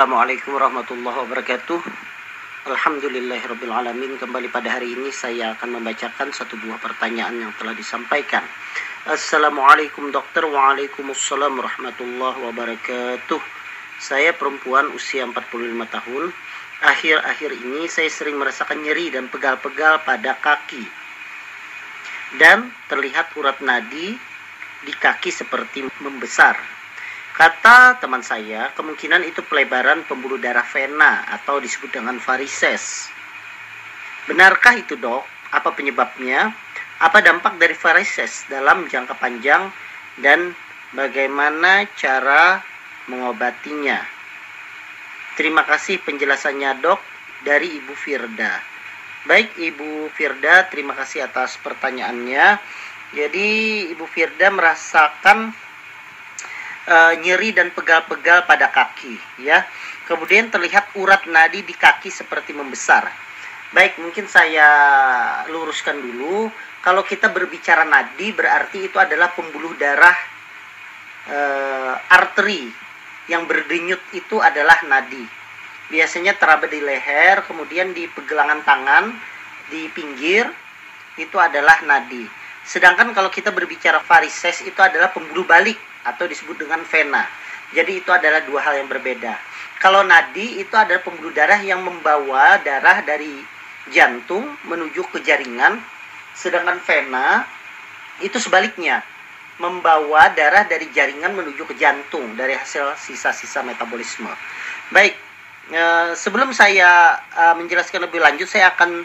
Assalamualaikum warahmatullahi wabarakatuh. Alhamdulillahirrabbilalamin Kembali pada hari ini saya akan membacakan satu buah pertanyaan yang telah disampaikan. Assalamualaikum dokter. Waalaikumsalam warahmatullahi wabarakatuh. Saya perempuan usia 45 tahun. Akhir-akhir ini saya sering merasakan nyeri dan pegal-pegal pada kaki. Dan terlihat urat nadi di kaki seperti membesar Kata teman saya, kemungkinan itu pelebaran pembuluh darah vena atau disebut dengan varises. Benarkah itu dok? Apa penyebabnya? Apa dampak dari varises dalam jangka panjang dan bagaimana cara mengobatinya? Terima kasih penjelasannya dok dari Ibu Firda. Baik Ibu Firda, terima kasih atas pertanyaannya. Jadi Ibu Firda merasakan uh, nyeri dan pegal-pegal pada kaki ya. Kemudian terlihat urat nadi di kaki seperti membesar. Baik, mungkin saya luruskan dulu. Kalau kita berbicara nadi berarti itu adalah pembuluh darah uh, arteri yang berdenyut itu adalah nadi. Biasanya teraba di leher, kemudian di pergelangan tangan, di pinggir itu adalah nadi. Sedangkan kalau kita berbicara varises itu adalah pembuluh balik atau disebut dengan vena. Jadi itu adalah dua hal yang berbeda. Kalau nadi itu adalah pembuluh darah yang membawa darah dari jantung menuju ke jaringan, sedangkan vena itu sebaliknya membawa darah dari jaringan menuju ke jantung dari hasil sisa-sisa metabolisme. Baik, eh, sebelum saya eh, menjelaskan lebih lanjut, saya akan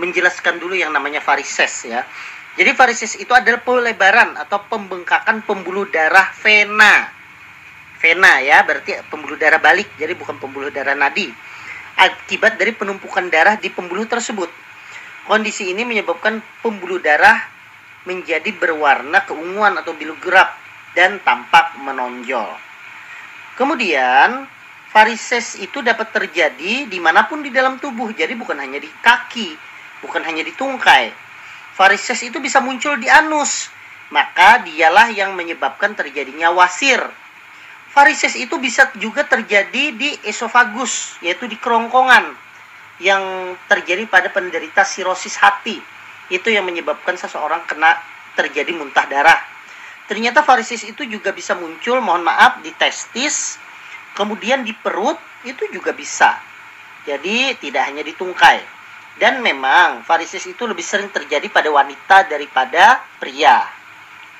menjelaskan dulu yang namanya varises ya. Jadi varises itu adalah pelebaran atau pembengkakan pembuluh darah vena. Vena ya, berarti pembuluh darah balik, jadi bukan pembuluh darah nadi. Akibat dari penumpukan darah di pembuluh tersebut. Kondisi ini menyebabkan pembuluh darah menjadi berwarna keunguan atau biru gerap dan tampak menonjol. Kemudian, varises itu dapat terjadi di mana pun di dalam tubuh, jadi bukan hanya di kaki, bukan hanya di tungkai, varises itu bisa muncul di anus. Maka dialah yang menyebabkan terjadinya wasir. Varises itu bisa juga terjadi di esofagus, yaitu di kerongkongan yang terjadi pada penderita sirosis hati. Itu yang menyebabkan seseorang kena terjadi muntah darah. Ternyata varises itu juga bisa muncul, mohon maaf, di testis, kemudian di perut, itu juga bisa. Jadi tidak hanya di tungkai. Dan memang varises itu lebih sering terjadi pada wanita daripada pria.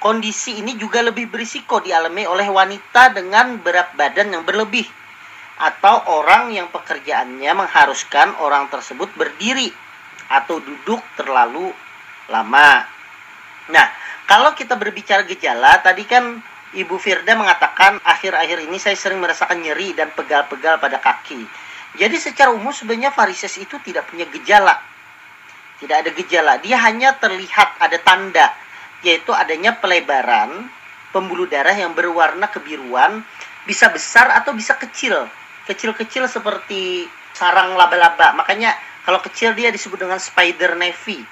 Kondisi ini juga lebih berisiko dialami oleh wanita dengan berat badan yang berlebih atau orang yang pekerjaannya mengharuskan orang tersebut berdiri atau duduk terlalu lama. Nah, kalau kita berbicara gejala, tadi kan Ibu Firda mengatakan akhir-akhir ini saya sering merasakan nyeri dan pegal-pegal pada kaki. Jadi secara umum sebenarnya varises itu tidak punya gejala. Tidak ada gejala, dia hanya terlihat ada tanda yaitu adanya pelebaran pembuluh darah yang berwarna kebiruan, bisa besar atau bisa kecil. Kecil-kecil seperti sarang laba-laba. Makanya kalau kecil dia disebut dengan spider navy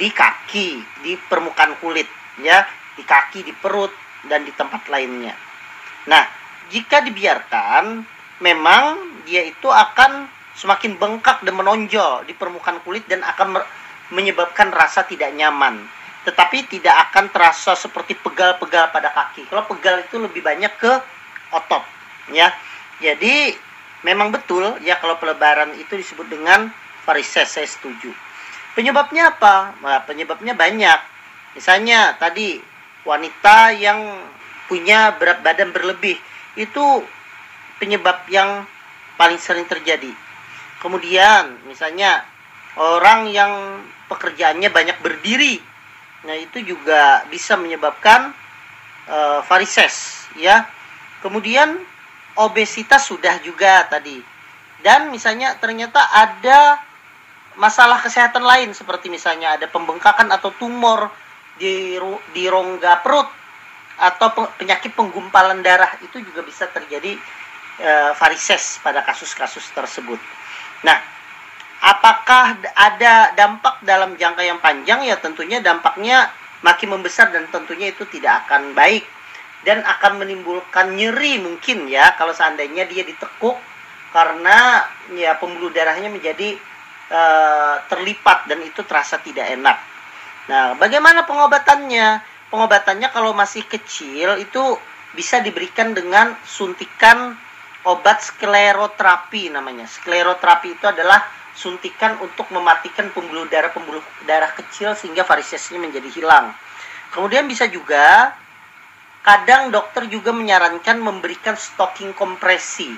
di kaki, di permukaan kulit, ya, di kaki, di perut dan di tempat lainnya. Nah, jika dibiarkan memang dia itu akan semakin bengkak dan menonjol di permukaan kulit dan akan menyebabkan rasa tidak nyaman. Tetapi tidak akan terasa seperti pegal-pegal pada kaki. Kalau pegal itu lebih banyak ke otot, ya. Jadi memang betul ya kalau pelebaran itu disebut dengan varises, saya setuju. Penyebabnya apa? Nah, penyebabnya banyak. Misalnya tadi wanita yang punya berat badan berlebih itu penyebab yang paling sering terjadi. Kemudian misalnya orang yang pekerjaannya banyak berdiri, nah itu juga bisa menyebabkan uh, varises, ya. Kemudian obesitas sudah juga tadi. Dan misalnya ternyata ada masalah kesehatan lain seperti misalnya ada pembengkakan atau tumor di di rongga perut atau penyakit penggumpalan darah itu juga bisa terjadi e, varises pada kasus-kasus tersebut. Nah, apakah ada dampak dalam jangka yang panjang? Ya tentunya dampaknya makin membesar dan tentunya itu tidak akan baik dan akan menimbulkan nyeri mungkin ya kalau seandainya dia ditekuk karena ya pembuluh darahnya menjadi uh, terlipat dan itu terasa tidak enak. Nah, bagaimana pengobatannya? Pengobatannya kalau masih kecil itu bisa diberikan dengan suntikan obat skleroterapi namanya. Skleroterapi itu adalah suntikan untuk mematikan pembuluh darah pembuluh darah kecil sehingga varisesnya menjadi hilang. Kemudian bisa juga kadang dokter juga menyarankan memberikan stocking kompresi.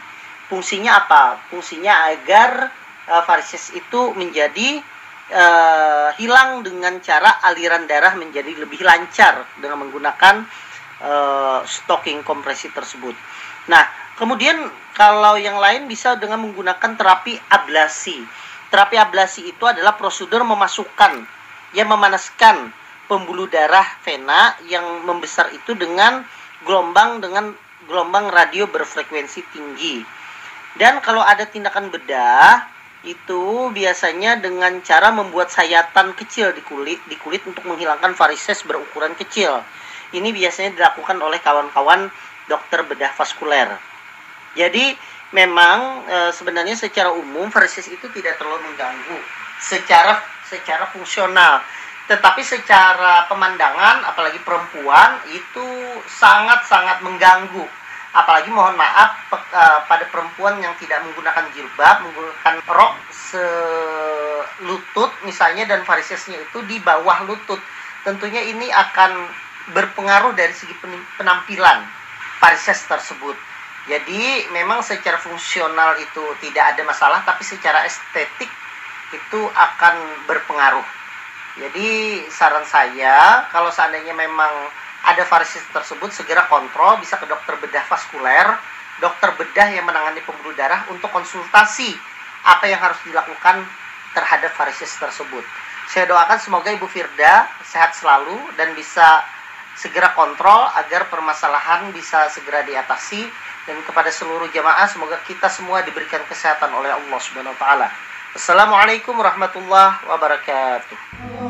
Fungsinya apa? Fungsinya agar uh, varises itu menjadi uh, hilang dengan cara aliran darah menjadi lebih lancar dengan menggunakan uh, stocking kompresi tersebut. Nah, Kemudian kalau yang lain bisa dengan menggunakan terapi ablasi. Terapi ablasi itu adalah prosedur memasukkan yang memanaskan pembuluh darah vena yang membesar itu dengan gelombang dengan gelombang radio berfrekuensi tinggi. Dan kalau ada tindakan bedah itu biasanya dengan cara membuat sayatan kecil di kulit di kulit untuk menghilangkan varises berukuran kecil. Ini biasanya dilakukan oleh kawan-kawan dokter bedah vaskuler. Jadi memang e, sebenarnya secara umum varises itu tidak terlalu mengganggu secara secara fungsional. Tetapi secara pemandangan apalagi perempuan itu sangat-sangat mengganggu. Apalagi mohon maaf pe, e, pada perempuan yang tidak menggunakan jilbab, menggunakan rok selutut misalnya dan varisesnya itu di bawah lutut. Tentunya ini akan berpengaruh dari segi penampilan varises tersebut. Jadi memang secara fungsional itu tidak ada masalah, tapi secara estetik itu akan berpengaruh. Jadi saran saya kalau seandainya memang ada varises tersebut segera kontrol bisa ke dokter bedah vaskuler, dokter bedah yang menangani pembuluh darah untuk konsultasi apa yang harus dilakukan terhadap varises tersebut. Saya doakan semoga Ibu Firda sehat selalu dan bisa segera kontrol agar permasalahan bisa segera diatasi dan kepada seluruh jamaah semoga kita semua diberikan kesehatan oleh Allah Subhanahu wa taala. Assalamualaikum warahmatullahi wabarakatuh.